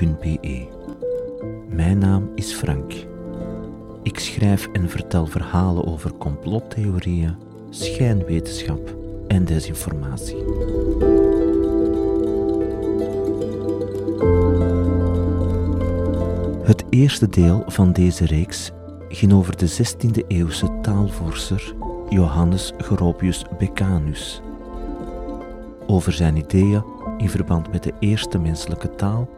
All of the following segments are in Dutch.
www.frank.be. Mijn naam is Frank. Ik schrijf en vertel verhalen over complottheorieën, schijnwetenschap en desinformatie. Het eerste deel van deze reeks ging over de 16e eeuwse taalvorser Johannes Gropius Becanus. Over zijn ideeën in verband met de eerste menselijke taal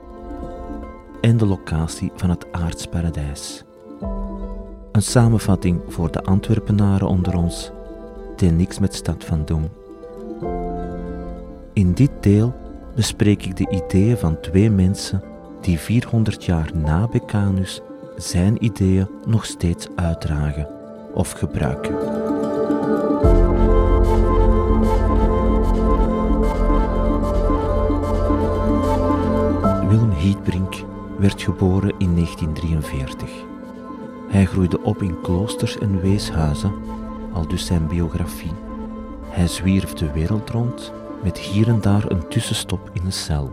en de locatie van het aardsparadijs. Een samenvatting voor de Antwerpenaren onder ons, die niks met stad van doen. In dit deel bespreek ik de ideeën van twee mensen die 400 jaar na Becanus zijn ideeën nog steeds uitdragen of gebruiken. Willem Hietbrink werd geboren in 1943. Hij groeide op in kloosters en weeshuizen, al dus zijn biografie. Hij zwierf de wereld rond met hier en daar een tussenstop in een cel.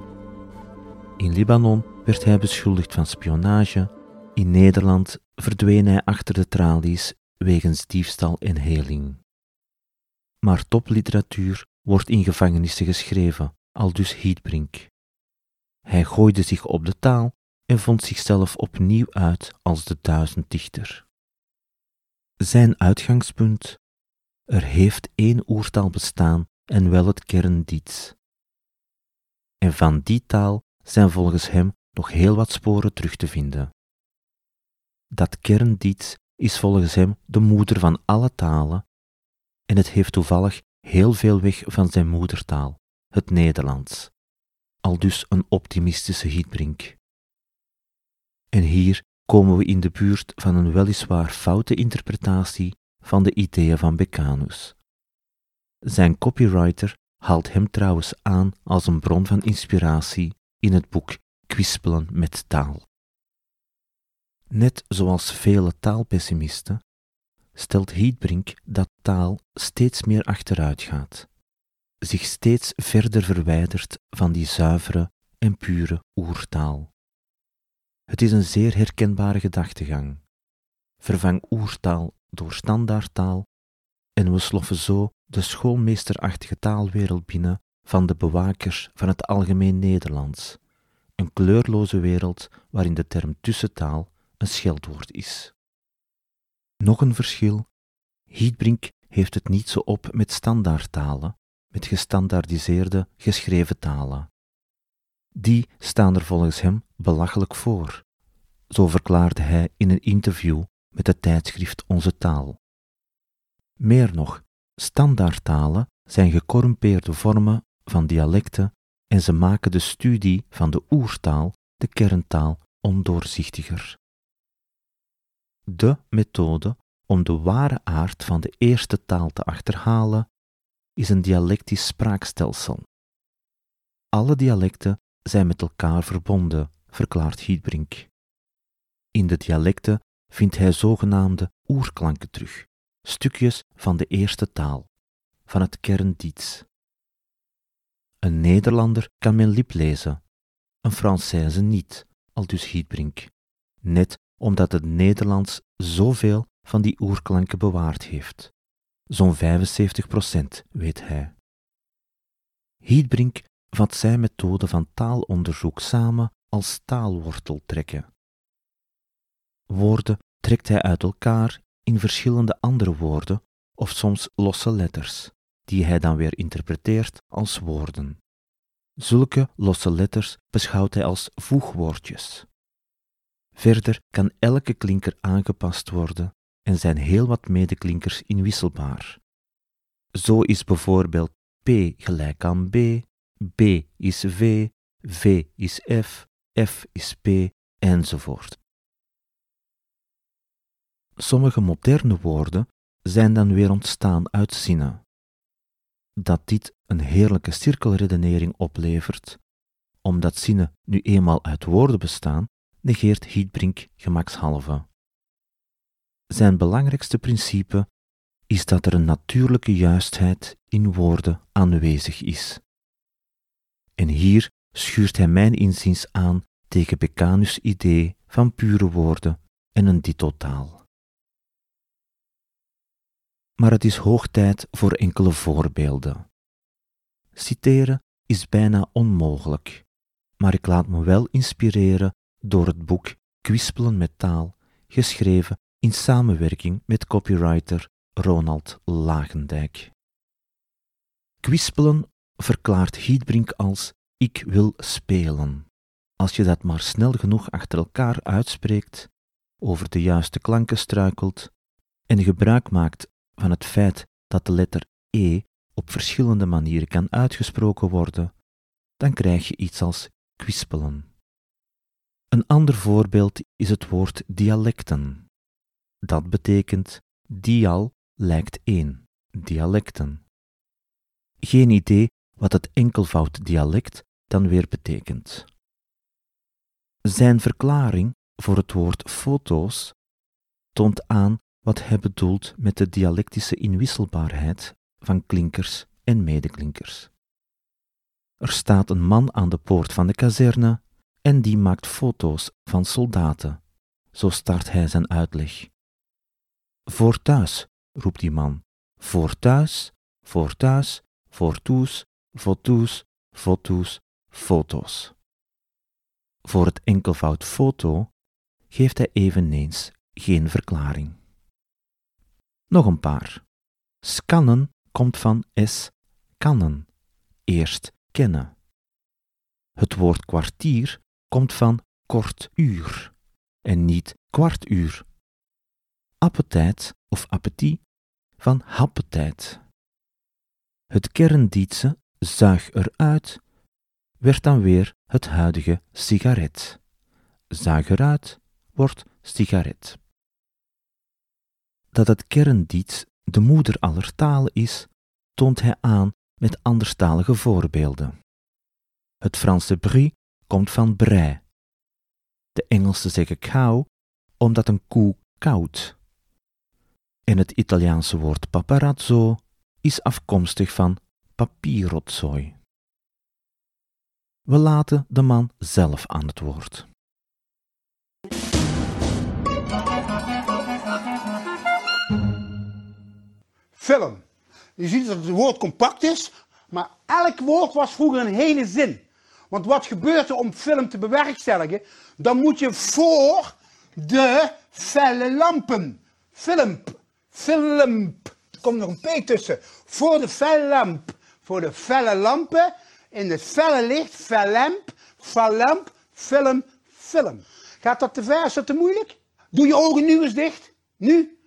In Libanon werd hij beschuldigd van spionage. In Nederland verdween hij achter de tralies wegens diefstal en heling. Maar topliteratuur wordt in gevangenissen geschreven, al dus Hietbrink. Hij gooide zich op de taal en vond zichzelf opnieuw uit als de duizenddichter. Zijn uitgangspunt? Er heeft één oertaal bestaan en wel het kerndiets. En van die taal zijn volgens hem nog heel wat sporen terug te vinden. Dat kerndiets is volgens hem de moeder van alle talen en het heeft toevallig heel veel weg van zijn moedertaal, het Nederlands. Al dus een optimistische Hietbrink. En hier komen we in de buurt van een weliswaar foute interpretatie van de ideeën van Becanus. Zijn copywriter haalt hem trouwens aan als een bron van inspiratie in het boek Kwispelen met taal. Net zoals vele taalpessimisten stelt Hietbrink dat taal steeds meer achteruit gaat, zich steeds verder verwijdert van die zuivere en pure oertaal. Het is een zeer herkenbare gedachtegang. Vervang oertaal door standaardtaal en we sloffen zo de schoolmeesterachtige taalwereld binnen van de bewakers van het algemeen Nederlands, een kleurloze wereld waarin de term tussentaal een scheldwoord is. Nog een verschil. Hietbrink heeft het niet zo op met standaardtalen, met gestandaardiseerde geschreven talen. Die staan er volgens hem belachelijk voor. Zo verklaarde hij in een interview met het tijdschrift Onze Taal. Meer nog, standaardtalen zijn gecorrumpeerde vormen van dialecten en ze maken de studie van de oertaal, de kerntaal, ondoorzichtiger. De methode om de ware aard van de eerste taal te achterhalen is een dialectisch spraakstelsel. Alle dialecten zijn met elkaar verbonden, verklaart Hietbrink. In de dialecten vindt hij zogenaamde oerklanken terug, stukjes van de eerste taal, van het kerndiets. Een Nederlander kan men lip lezen, een Française niet, al dus Hietbrink, net omdat het Nederlands zoveel van die oerklanken bewaard heeft. Zo'n 75 procent, weet hij. Hietbrink vat zijn methode van taalonderzoek samen als taalworteltrekken. Woorden trekt hij uit elkaar in verschillende andere woorden of soms losse letters, die hij dan weer interpreteert als woorden. Zulke losse letters beschouwt hij als voegwoordjes. Verder kan elke klinker aangepast worden en zijn heel wat medeklinkers inwisselbaar. Zo is bijvoorbeeld P gelijk aan B, B is V, V is F, F is P enzovoort. Sommige moderne woorden zijn dan weer ontstaan uit zinnen. Dat dit een heerlijke cirkelredenering oplevert, omdat zinnen nu eenmaal uit woorden bestaan, negeert Hietbrink gemakshalve. Zijn belangrijkste principe is dat er een natuurlijke juistheid in woorden aanwezig is. En hier schuurt hij mijn inziens aan tegen Becanus' idee van pure woorden en een ditotaal. Maar het is hoog tijd voor enkele voorbeelden. Citeren is bijna onmogelijk, maar ik laat me wel inspireren door het boek Kwispelen met taal, geschreven in samenwerking met copywriter Ronald Lagendijk. Kwispelen verklaart Hiedbrink als ik wil spelen. Als je dat maar snel genoeg achter elkaar uitspreekt, over de juiste klanken struikelt en gebruik maakt van het feit dat de letter E op verschillende manieren kan uitgesproken worden, dan krijg je iets als kwispelen. Een ander voorbeeld is het woord dialecten. Dat betekent dial lijkt één, dialecten. Geen idee wat het enkelvoud dialect dan weer betekent. Zijn verklaring voor het woord foto's toont aan wat hij bedoelt met de dialectische inwisselbaarheid van klinkers en medeklinkers. Er staat een man aan de poort van de kazerne en die maakt foto's van soldaten. Zo start hij zijn uitleg. Voor thuis, roept die man. Voor thuis, voor thuis, voor toes, foto's, foto's, foto's. Voor het enkelvoud foto geeft hij eveneens geen verklaring. Nog een paar. Scannen komt van s kannen, eerst kennen. Het woord kwartier komt van kort uur en niet kwartuur. Appetijt of appetit van happetijd. Het kerndietse zuig eruit werd dan weer het huidige sigaret. Zuig eruit wordt sigaret. Dat het kerndiets de moeder aller talen is, toont hij aan met anderstalige voorbeelden. Het Franse brie komt van brei. De Engelsen zeggen cow omdat een koe koud. En het Italiaanse woord paparazzo is afkomstig van papierrotzooi. We laten de man zelf aan het woord. Film. Je ziet dat het woord compact is, maar elk woord was vroeger een hele zin. Want wat gebeurt er om film te bewerkstelligen? Dan moet je voor de felle lampen. Film. Film. Er komt nog een P tussen. Voor de felle lamp. Voor de felle lampen. In het felle licht. Fellamp. Fellamp. Film. Film. Gaat dat te ver? Is dat te moeilijk? Doe je ogen nu eens dicht. Nu.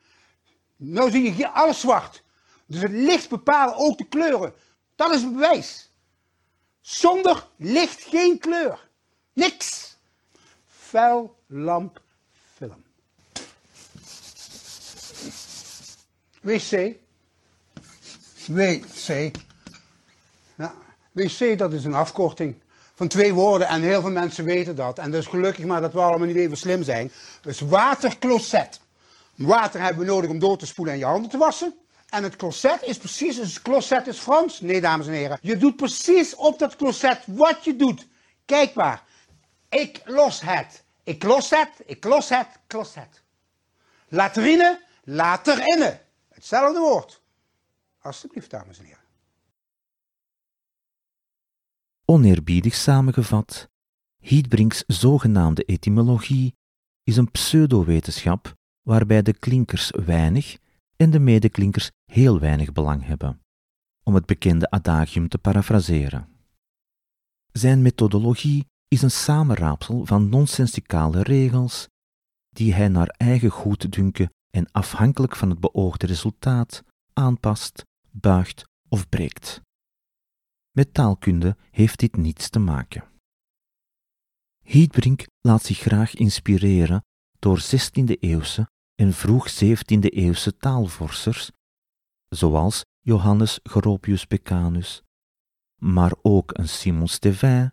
Nou zie je alles zwart. Dus het licht bepaalt ook de kleuren. Dat is bewijs. Zonder licht geen kleur. Niks. Fel, lamp, film. WC. WC. Ja, WC, dat is een afkorting van twee woorden en heel veel mensen weten dat. En dus gelukkig maar dat we allemaal niet even slim zijn. Dus watercloset. Water hebben we nodig om door te spoelen en je handen te wassen. En het closet is precies, het closet is Frans. Nee, dames en heren. Je doet precies op dat closet wat je doet. Kijk maar. Ik los het. Ik los het, ik los het, closet. Latrine, laterine. Hetzelfde woord. Alsjeblieft, dames en heren. Oneerbiedig samengevat, Hiedbrinks zogenaamde etymologie is een pseudowetenschap waarbij de klinkers weinig en de medeklinkers heel weinig belang hebben, om het bekende adagium te parafraseren. Zijn methodologie is een samenraapsel van nonsensicale regels die hij naar eigen goeddunken en afhankelijk van het beoogde resultaat aanpast, buigt of breekt. Met taalkunde heeft dit niets te maken. Hietbrink laat zich graag inspireren door 16e-eeuwse en vroeg 17e-eeuwse taalvorsers, zoals Johannes Gropius Becanus, maar ook een Simon Stevin,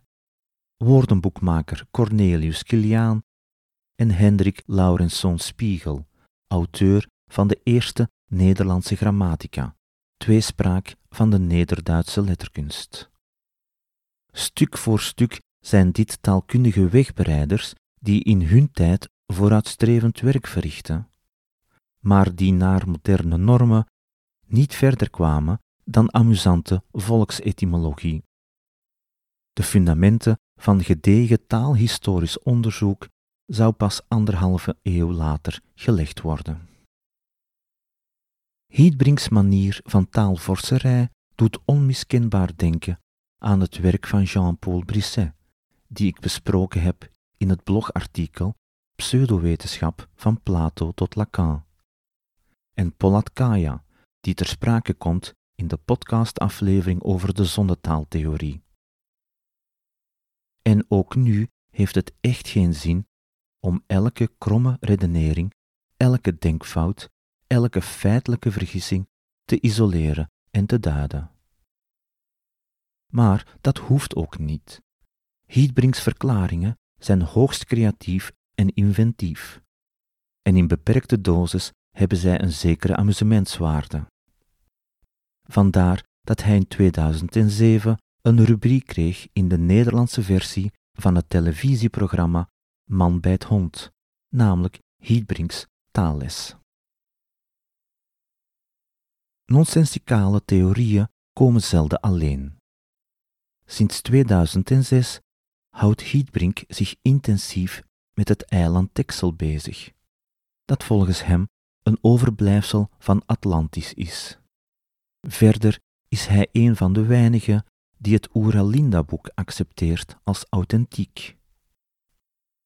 woordenboekmaker Cornelius Kiliaan en Hendrik Laurensson Spiegel, auteur van de eerste Nederlandse grammatica, tweespraak van de Nederduitse letterkunst. Stuk voor stuk zijn dit taalkundige wegbereiders die in hun tijd vooruitstrevend werk verrichten, maar die naar moderne normen niet verder kwamen dan amusante volksetymologie. De fundamenten van gedegen taalhistorisch onderzoek zou pas anderhalve eeuw later gelegd worden. Hiedbrinks manier van taalvorserij doet onmiskenbaar denken aan het werk van Jean-Paul Brisset, die ik besproken heb in het blogartikel Pseudowetenschap van Plato tot Lacan, en Polatkaya, die ter sprake komt in de podcastaflevering over de zonnetaaltheorie. En ook nu heeft het echt geen zin om elke kromme redenering, elke denkfout, elke feitelijke vergissing te isoleren en te duiden. Maar dat hoeft ook niet. Hiedbrings verklaringen zijn hoogst creatief en inventief. En in beperkte dosis hebben zij een zekere amusementswaarde. Vandaar dat hij in 2007 een rubriek kreeg in de Nederlandse versie van het televisieprogramma Man bij het hond, namelijk Hiedbrinks taalles. Nonsensicale theorieën komen zelden alleen. Sinds 2006 houdt Hiedbrink zich intensief met het eiland Texel bezig, dat volgens hem een overblijfsel van Atlantis is. Verder is hij een van de weinigen die het Oeralinda-boek accepteert als authentiek.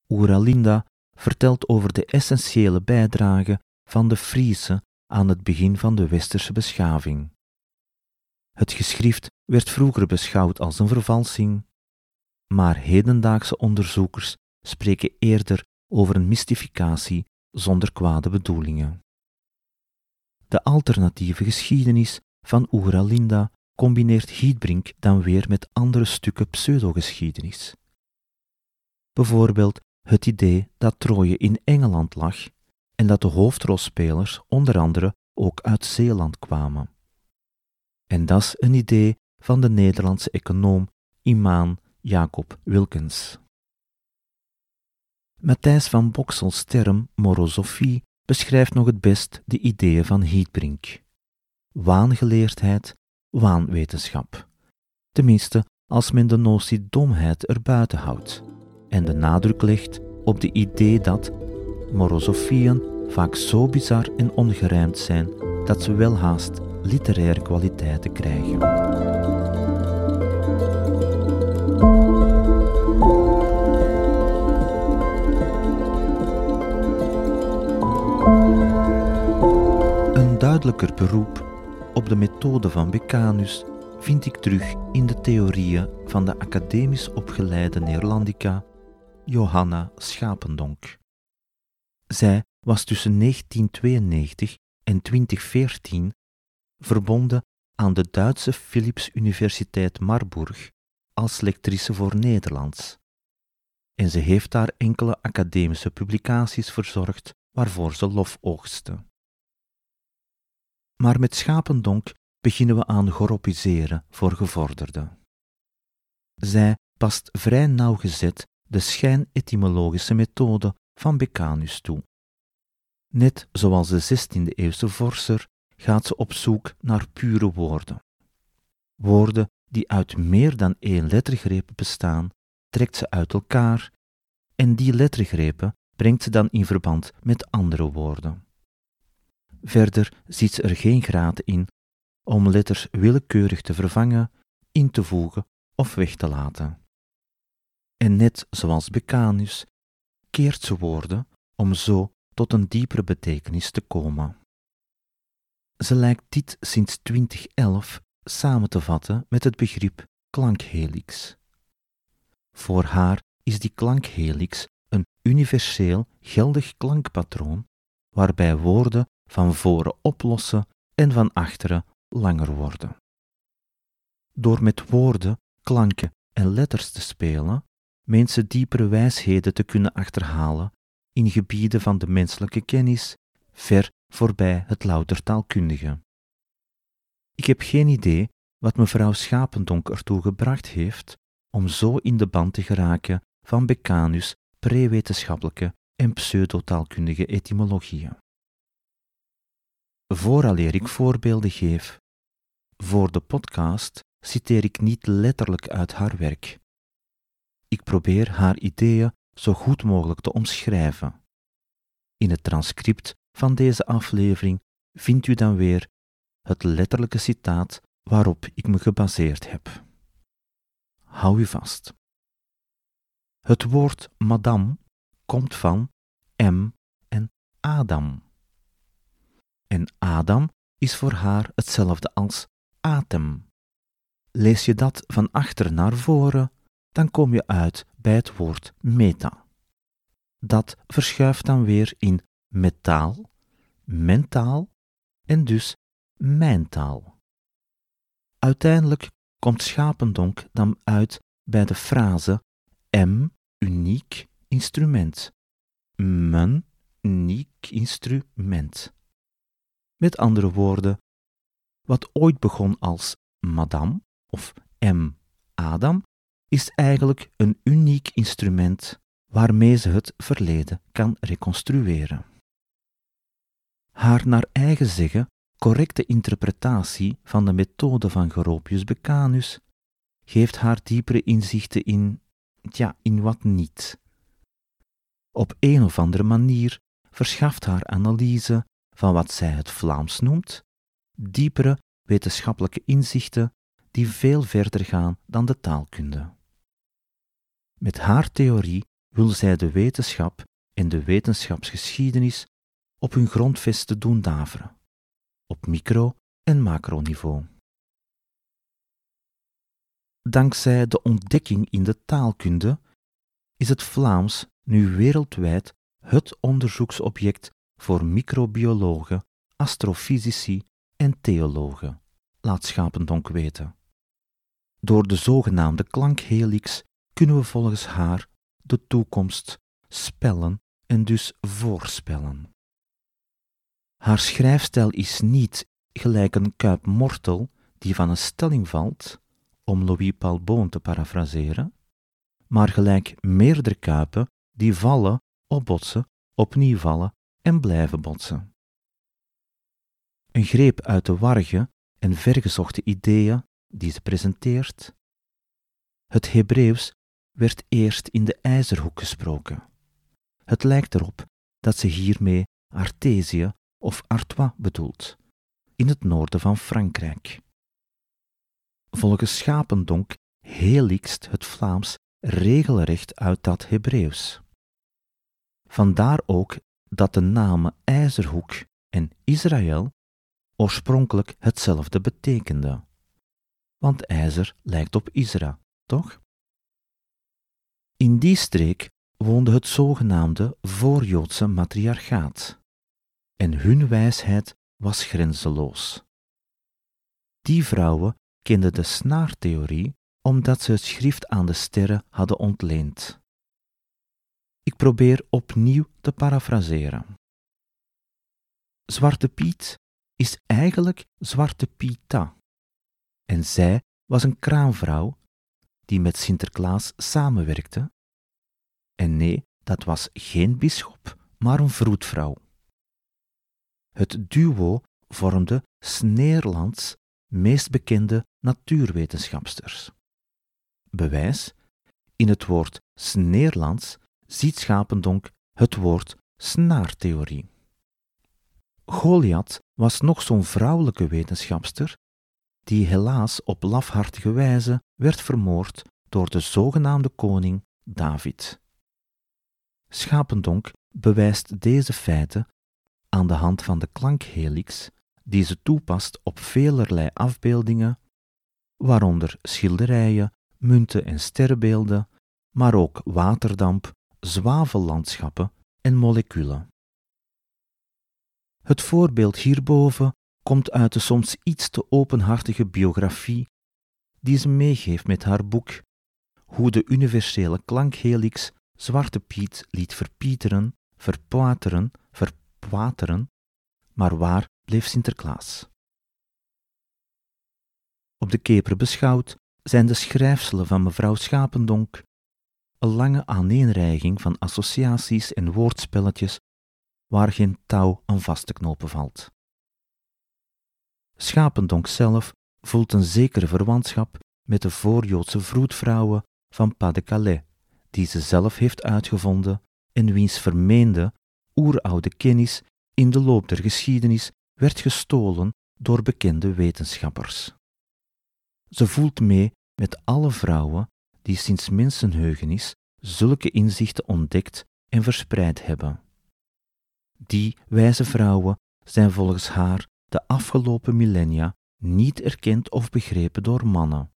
Oeralinda vertelt over de essentiële bijdrage van de Friese aan het begin van de westerse beschaving. Het geschrift werd vroeger beschouwd als een vervalsing, maar hedendaagse onderzoekers spreken eerder over een mystificatie zonder kwade bedoelingen. De alternatieve geschiedenis van Oeralinda combineert Hiedbrink dan weer met andere stukken pseudogeschiedenis. Bijvoorbeeld het idee dat Troje in Engeland lag en dat de hoofdrolspelers onder andere ook uit Zeeland kwamen. En dat is een idee van de Nederlandse econoom Imaan Jacob Wilkens. Matthijs van Boxels term morosofie beschrijft nog het best de ideeën van Hiedbrink. Waangeleerdheid, waanwetenschap. Tenminste, als men de notie domheid erbuiten houdt en de nadruk legt op de idee dat morosofieën vaak zo bizar en ongerijmd zijn dat ze wel haast literaire kwaliteiten krijgen. Een duidelijker beroep op de methode van Becanus vind ik terug in de theorieën van de academisch opgeleide Neerlandica Johanna Schapendonk. Zij was tussen 1992 en 2014 verbonden aan de Duitse Philips Universiteit Marburg als lectrice voor Nederlands. En ze heeft daar enkele academische publicaties verzorgd waarvoor ze lof oogste. Maar met schapendonk beginnen we aan goropiseren voor gevorderden. Zij past vrij nauwgezet de schijnetymologische methode van Becanus toe. Net zoals de 16e-eeuwse vorser gaat ze op zoek naar pure woorden. Woorden die uit meer dan één lettergreep bestaan, trekt ze uit elkaar en die lettergrepen brengt ze dan in verband met andere woorden. Verder ziet ze er geen graad in om letters willekeurig te vervangen, in te voegen of weg te laten. En net zoals Becanus keert ze woorden om zo tot een diepere betekenis te komen. Ze lijkt dit sinds 2011 samen te vatten met het begrip klankhelix. Voor haar is die klankhelix een universeel geldig klankpatroon waarbij woorden van voren oplossen en van achteren langer worden. Door met woorden, klanken en letters te spelen, ze diepere wijsheden te kunnen achterhalen in gebieden van de menselijke kennis, ver voorbij het louter taalkundige. Ik heb geen idee wat mevrouw Schapendonk ertoe gebracht heeft om zo in de band te geraken van Becanus' prewetenschappelijke en pseudotaalkundige etymologieën. Vooraleer ik voorbeelden geef, voor de podcast citeer ik niet letterlijk uit haar werk. Ik probeer haar ideeën zo goed mogelijk te omschrijven. In het transcript van deze aflevering vindt u dan weer het letterlijke citaat waarop ik me gebaseerd heb. Hou u vast. Het woord madame komt van M en Adam. En Adam is voor haar hetzelfde als atem. Lees je dat van achter naar voren, dan kom je uit bij het woord meta. Dat verschuift dan weer in metaal, mentaal en dus mijn taal. Uiteindelijk komt schapendonk dan uit bij de frase M, uniek instrument. Mijn uniek instrument. Met andere woorden, wat ooit begon als madame of M. Adam, is eigenlijk een uniek instrument waarmee ze het verleden kan reconstrueren. Haar naar eigen zeggen correcte interpretatie van de methode van Goropius Becanus geeft haar diepere inzichten in, ja, in wat niet. Op een of andere manier verschaft haar analyse van wat zij het Vlaams noemt, diepere wetenschappelijke inzichten die veel verder gaan dan de taalkunde. Met haar theorie wil zij de wetenschap en de wetenschapsgeschiedenis op hun grondvesten doen daveren, op micro- en macroniveau. Dankzij de ontdekking in de taalkunde is het Vlaams nu wereldwijd het onderzoeksobject voor microbiologen, astrofysici en theologen, laat Schapendonk weten. Door de zogenaamde klankhelix kunnen we volgens haar de toekomst spellen en dus voorspellen. Haar schrijfstijl is niet gelijk een kuipmortel die van een stelling valt, om Louis Palboon te parafraseren, maar gelijk meerdere kuipen die vallen, opbotsen, opnieuw vallen en blijven botsen. Een greep uit de warge en vergezochte ideeën die ze presenteert. Het Hebreeuws werd eerst in de ijzerhoek gesproken. Het lijkt erop dat ze hiermee Artesië of Artois bedoelt, in het noorden van Frankrijk. Volgens Schapendonk heligst het Vlaams regelrecht uit dat Hebreeuws. Vandaar ook dat de namen IJzerhoek en Israël oorspronkelijk hetzelfde betekenden. Want ijzer lijkt op Isra, toch? In die streek woonde het zogenaamde voorjoodse matriarchaat. En hun wijsheid was grenzeloos. Die vrouwen kenden de snaartheorie omdat ze het schrift aan de sterren hadden ontleend. Ik probeer opnieuw te parafraseren. Zwarte Piet is eigenlijk Zwarte Pieta. En zij was een kraamvrouw die met Sinterklaas samenwerkte. En nee, dat was geen bisschop, maar een vroedvrouw. Het duo vormde Sneerlands meest bekende natuurwetenschapsters. Bewijs: in het woord Sneerlands ziet Schapendonk het woord snaartheorie. Goliath was nog zo'n vrouwelijke wetenschapster die helaas op lafhartige wijze werd vermoord door de zogenaamde koning David. Schapendonk bewijst deze feiten aan de hand van de klankhelix die ze toepast op velerlei afbeeldingen, waaronder schilderijen, munten en sterrenbeelden, maar ook waterdamp, zwavellandschappen en moleculen. Het voorbeeld hierboven komt uit de soms iets te openhartige biografie die ze meegeeft met haar boek Hoe de universele klankhelix Zwarte Piet liet verpieteren, verpoateren, verpwateren, maar waar bleef Sinterklaas? Op de keper beschouwd zijn de schrijfselen van mevrouw Schapendonk een lange aaneenreiging van associaties en woordspelletjes waar geen touw aan vast te knopen valt. Schapendonk zelf voelt een zekere verwantschap met de voorjoodse vroedvrouwen van Pas de Calais, die ze zelf heeft uitgevonden en wiens vermeende, oeroude kennis in de loop der geschiedenis werd gestolen door bekende wetenschappers. Ze voelt mee met alle vrouwen die sinds mensenheugenis zulke inzichten ontdekt en verspreid hebben. Die wijze vrouwen zijn volgens haar de afgelopen millennia niet erkend of begrepen door mannen.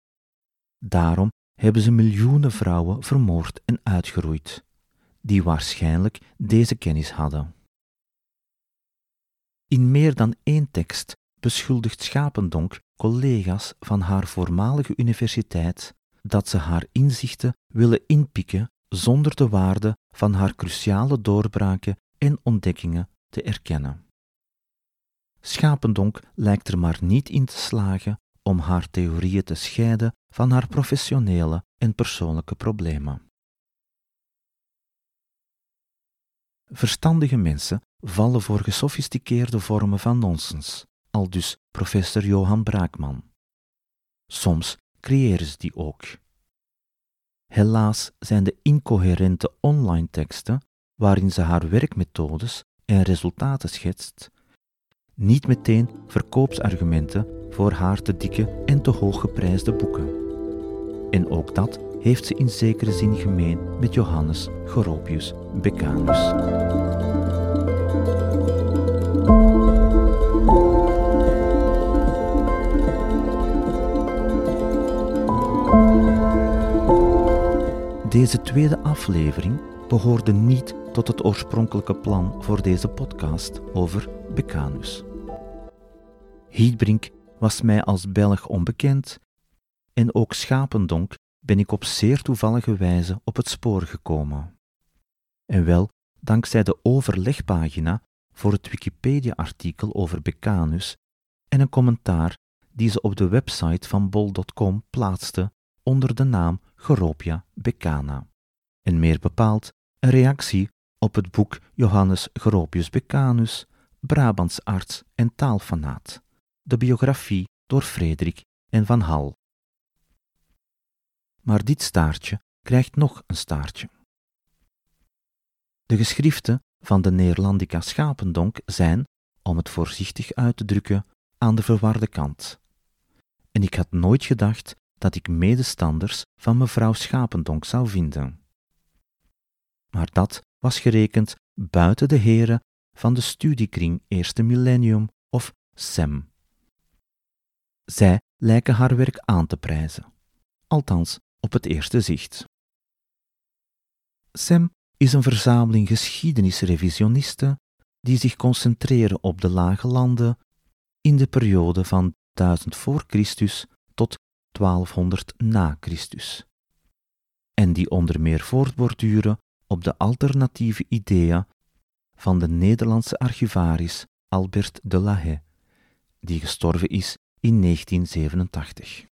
Daarom hebben ze miljoenen vrouwen vermoord en uitgeroeid, die waarschijnlijk deze kennis hadden. In meer dan één tekst beschuldigt Schapendonk collega's van haar voormalige universiteit dat ze haar inzichten willen inpikken zonder de waarde van haar cruciale doorbraken en ontdekkingen te erkennen. Schapendonk lijkt er maar niet in te slagen om haar theorieën te scheiden van haar professionele en persoonlijke problemen. Verstandige mensen vallen voor gesofisticeerde vormen van nonsens, aldus professor Johan Braakman. Soms creëren ze die ook. Helaas zijn de incoherente online teksten, waarin ze haar werkmethodes en resultaten schetst, niet meteen verkoopsargumenten voor haar te dikke en te hoog geprijsde boeken. En ook dat heeft ze in zekere zin gemeen met Johannes Goropius Beccanus. Deze tweede aflevering behoorde niet tot het oorspronkelijke plan voor deze podcast over Beccanus. Hietbrink was mij als Belg onbekend en ook Schapendonk ben ik op zeer toevallige wijze op het spoor gekomen. En wel dankzij de overlegpagina voor het Wikipedia-artikel over Beccanus en een commentaar die ze op de website van bol.com plaatste onder de naam Geropia Beccana. En meer bepaald een reactie op het boek Johannes Geropius Beccanus, Brabants arts en taalfanaat, de biografie door Frederik en Van Hal. Maar dit staartje krijgt nog een staartje. De geschriften van de Neerlandica Schapendonk zijn, om het voorzichtig uit te drukken, aan de verwarde kant. En ik had nooit gedacht dat ik medestanders van mevrouw Schapendonk zou vinden. Maar dat was gerekend buiten de heren van de studiekring Eerste Millennium of SEM. Zij lijken haar werk aan te prijzen, althans op het eerste zicht. SEM is een verzameling geschiedenisrevisionisten die zich concentreren op de lage landen in de periode van 1000 voor Christus tot 1200 na Christus. En die onder meer voortborduren op de alternatieve ideeën van de Nederlandse archivaris Albert de la Haye, die gestorven is in 1987.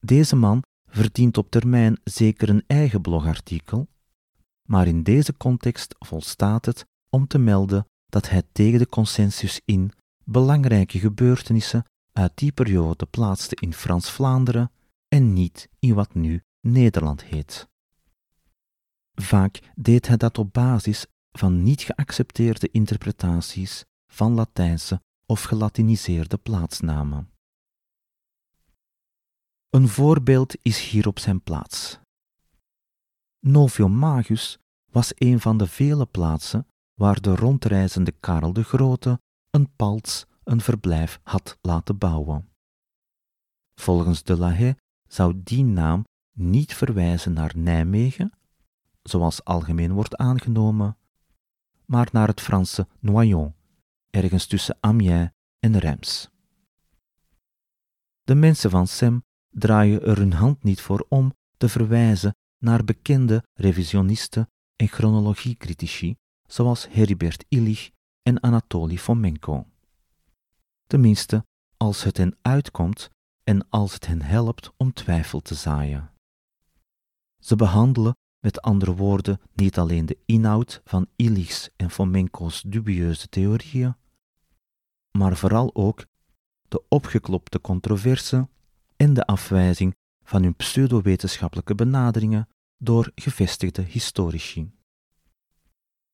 Deze man verdient op termijn zeker een eigen blogartikel, maar in deze context volstaat het om te melden dat hij tegen de consensus in belangrijke gebeurtenissen uit die periode plaatste in Frans-Vlaanderen en niet in wat nu Nederland heet. Vaak deed hij dat op basis van niet geaccepteerde interpretaties van Latijnse of gelatiniseerde plaatsnamen. Een voorbeeld is hier op zijn plaats. Noviomagus was een van de vele plaatsen waar de rondreizende Karel de Grote een palts, een verblijf had laten bouwen. Volgens de La Haye zou die naam niet verwijzen naar Nijmegen, zoals algemeen wordt aangenomen, maar naar het Franse Noyon, ergens tussen Amiens en Reims. De mensen van Sem draaien er hun hand niet voor om te verwijzen naar bekende revisionisten en chronologiecritici zoals Heribert Illich en Anatoly Fomenko. Tenminste, als het hen uitkomt en als het hen helpt om twijfel te zaaien. Ze behandelen met andere woorden niet alleen de inhoud van Illich's en Fomenko's dubieuze theorieën, maar vooral ook de opgeklopte controverse en de afwijzing van hun pseudowetenschappelijke benaderingen door gevestigde historici.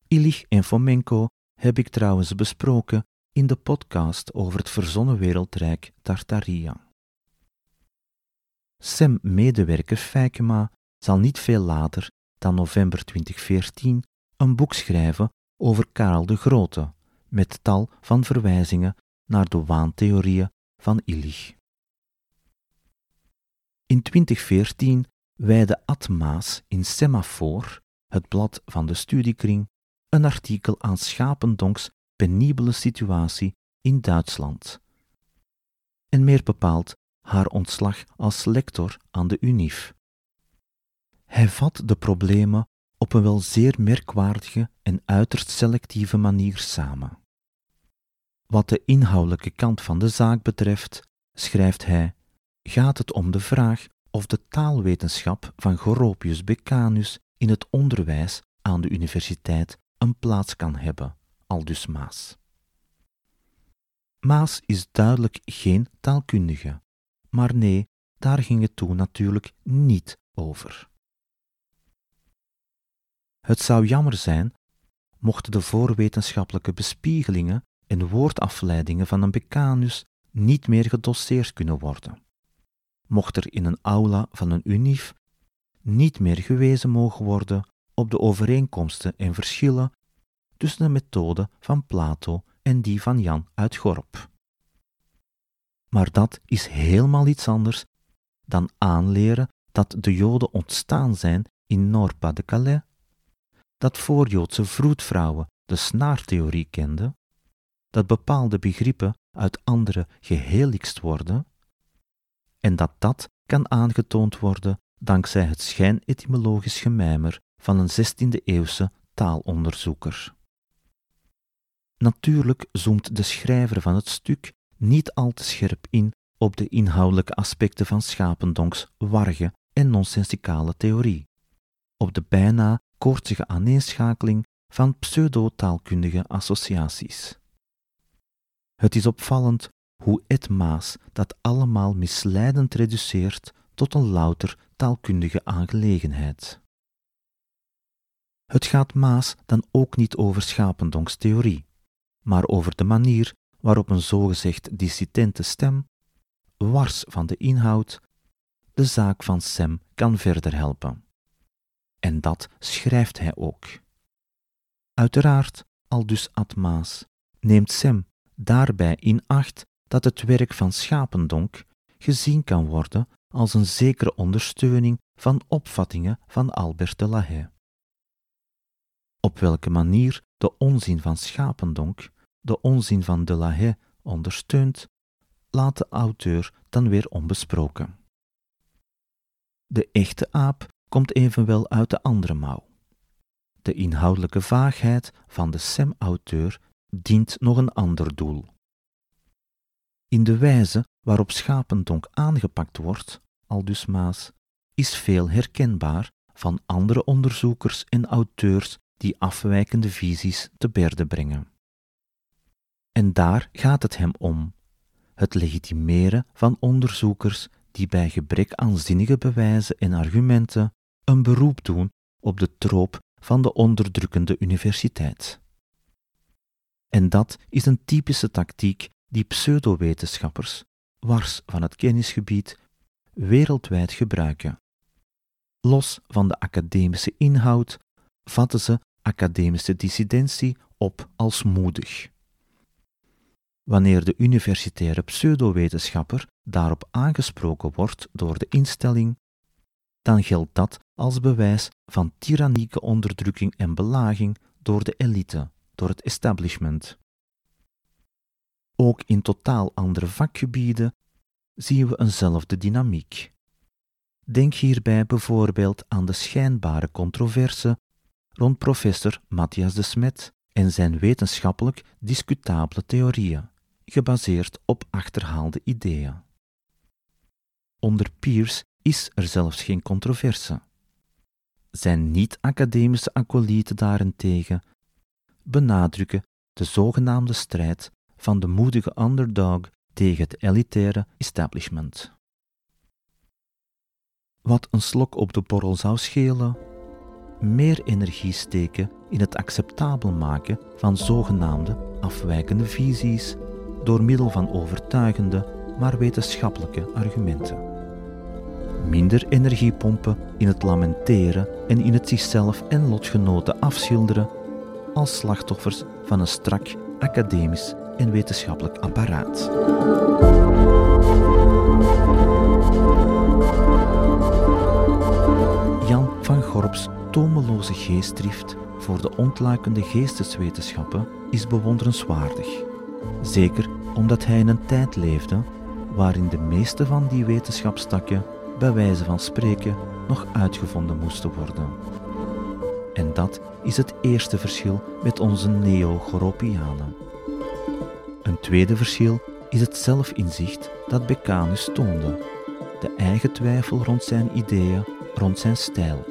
Illich en Fomenko heb ik trouwens besproken in de podcast over het verzonnen wereldrijk Tartaria. Sem-medewerker Feikema zal niet veel later dan november 2014 een boek schrijven over Karel de Grote, met tal van verwijzingen naar de waantheorieën van Illich. In 2014 wijde Ad Maas in Semafor, het blad van de studiekring, een artikel aan Schapendonks penibele situatie in Duitsland. En meer bepaald haar ontslag als lector aan de UNIF. Hij vat de problemen op een wel zeer merkwaardige en uiterst selectieve manier samen. Wat de inhoudelijke kant van de zaak betreft, schrijft hij, gaat het om de vraag of de taalwetenschap van Goropius Becanus in het onderwijs aan de universiteit een plaats kan hebben, aldus Maas. Maas is duidelijk geen taalkundige, maar nee, daar ging het toen natuurlijk niet over. Het zou jammer zijn mochten de voorwetenschappelijke bespiegelingen en woordafleidingen van een Becanus niet meer gedosseerd kunnen worden. Mocht er in een aula van een UNIF niet meer gewezen mogen worden op de overeenkomsten en verschillen tussen de methode van Plato en die van Jan uit Gorp. Maar dat is helemaal iets anders dan aanleren dat de Joden ontstaan zijn in Norpa de Calais, dat voorjoodse vroedvrouwen de snaartheorie kenden, dat bepaalde begrippen uit andere geheeligst worden, en dat dat kan aangetoond worden dankzij het schijnetymologisch gemijmer van een 16e-eeuwse taalonderzoeker. Natuurlijk zoomt de schrijver van het stuk niet al te scherp in op de inhoudelijke aspecten van Schapendonks warge en nonsensicale theorie, op de bijna koortsige aaneenschakeling van pseudo-taalkundige associaties. Het is opvallend hoe Ed Maas dat allemaal misleidend reduceert tot een louter taalkundige aangelegenheid. Het gaat Maas dan ook niet over Schapendonks theorie, maar over de manier waarop een zogezegd dissidente stem, wars van de inhoud, de zaak van Sem kan verder helpen. En dat schrijft hij ook. Uiteraard, al dus Atmaas, neemt Sem daarbij in acht dat het werk van Schapendonk gezien kan worden als een zekere ondersteuning van opvattingen van Albert de Lahaye. Op welke manier de onzin van Schapendonk de onzin van de Lahaye ondersteunt, laat de auteur dan weer onbesproken. De echte aap komt evenwel uit de andere mouw. De inhoudelijke vaagheid van de SEM-auteur dient nog een ander doel. In de wijze waarop Schapendonk aangepakt wordt, aldus Maas, is veel herkenbaar van andere onderzoekers en auteurs die afwijkende visies te berde brengen. En daar gaat het hem om: het legitimeren van onderzoekers die bij gebrek aan zinnige bewijzen en argumenten een beroep doen op de troop van de onderdrukkende universiteit. En dat is een typische tactiek die pseudowetenschappers, wars van het kennisgebied, wereldwijd gebruiken. Los van de academische inhoud vatten ze academische dissidentie op als moedig. Wanneer de universitaire pseudowetenschapper daarop aangesproken wordt door de instelling, dan geldt dat als bewijs van tyrannieke onderdrukking en belaging door de elite, door het establishment. Ook in totaal andere vakgebieden zien we eenzelfde dynamiek. Denk hierbij bijvoorbeeld aan de schijnbare controverse rond professor Matthias de Smet en zijn wetenschappelijk discutabele theorieën, gebaseerd op achterhaalde ideeën. Onder peers is er zelfs geen controverse. Zijn niet-academische acolyten daarentegen benadrukken de zogenaamde strijd van de moedige underdog tegen het elitaire establishment. Wat een slok op de borrel zou schelen, meer energie steken in het acceptabel maken van zogenaamde afwijkende visies door middel van overtuigende, maar wetenschappelijke argumenten. Minder energie pompen in het lamenteren en in het zichzelf en lotgenoten afschilderen als slachtoffers van een strak academisch en wetenschappelijk apparaat. Jan van Gorps tomeloze geestdrift voor de ontluikende geesteswetenschappen is bewonderenswaardig. Zeker omdat hij in een tijd leefde waarin de meeste van die wetenschapstakken bij wijze van spreken nog uitgevonden moesten worden. En dat is het eerste verschil met onze neo-Goropianen. Een tweede verschil is het zelfinzicht dat Becanus toonde, de eigen twijfel rond zijn ideeën, rond zijn stijl.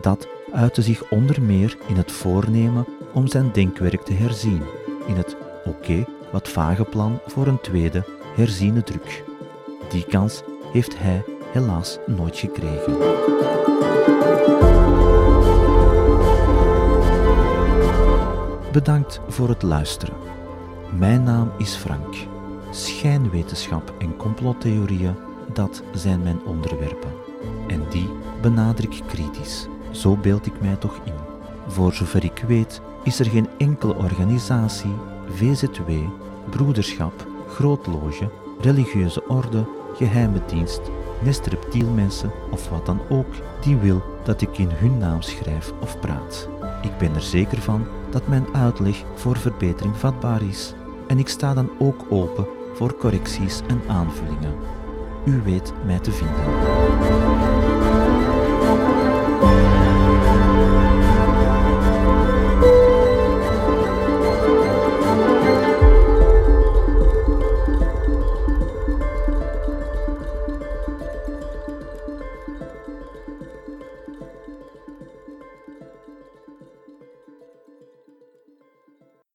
Dat uitte zich onder meer in het voornemen om zijn denkwerk te herzien, in het oké, wat vage plan voor een tweede, herziene druk. Die kans heeft hij helaas nooit gekregen. Bedankt voor het luisteren. Mijn naam is Frank. Schijnwetenschap en complottheorieën, dat zijn mijn onderwerpen. En die benader ik kritisch. Zo beeld ik mij toch in. Voor zover ik weet is er geen enkele organisatie, VZW, broederschap, grootloge, religieuze orde, geheime dienst, nest reptielmensen of wat dan ook die wil dat ik in hun naam schrijf of praat. Ik ben er zeker van dat mijn uitleg voor verbetering vatbaar is en ik sta dan ook open voor correcties en aanvullingen. U weet mij te vinden.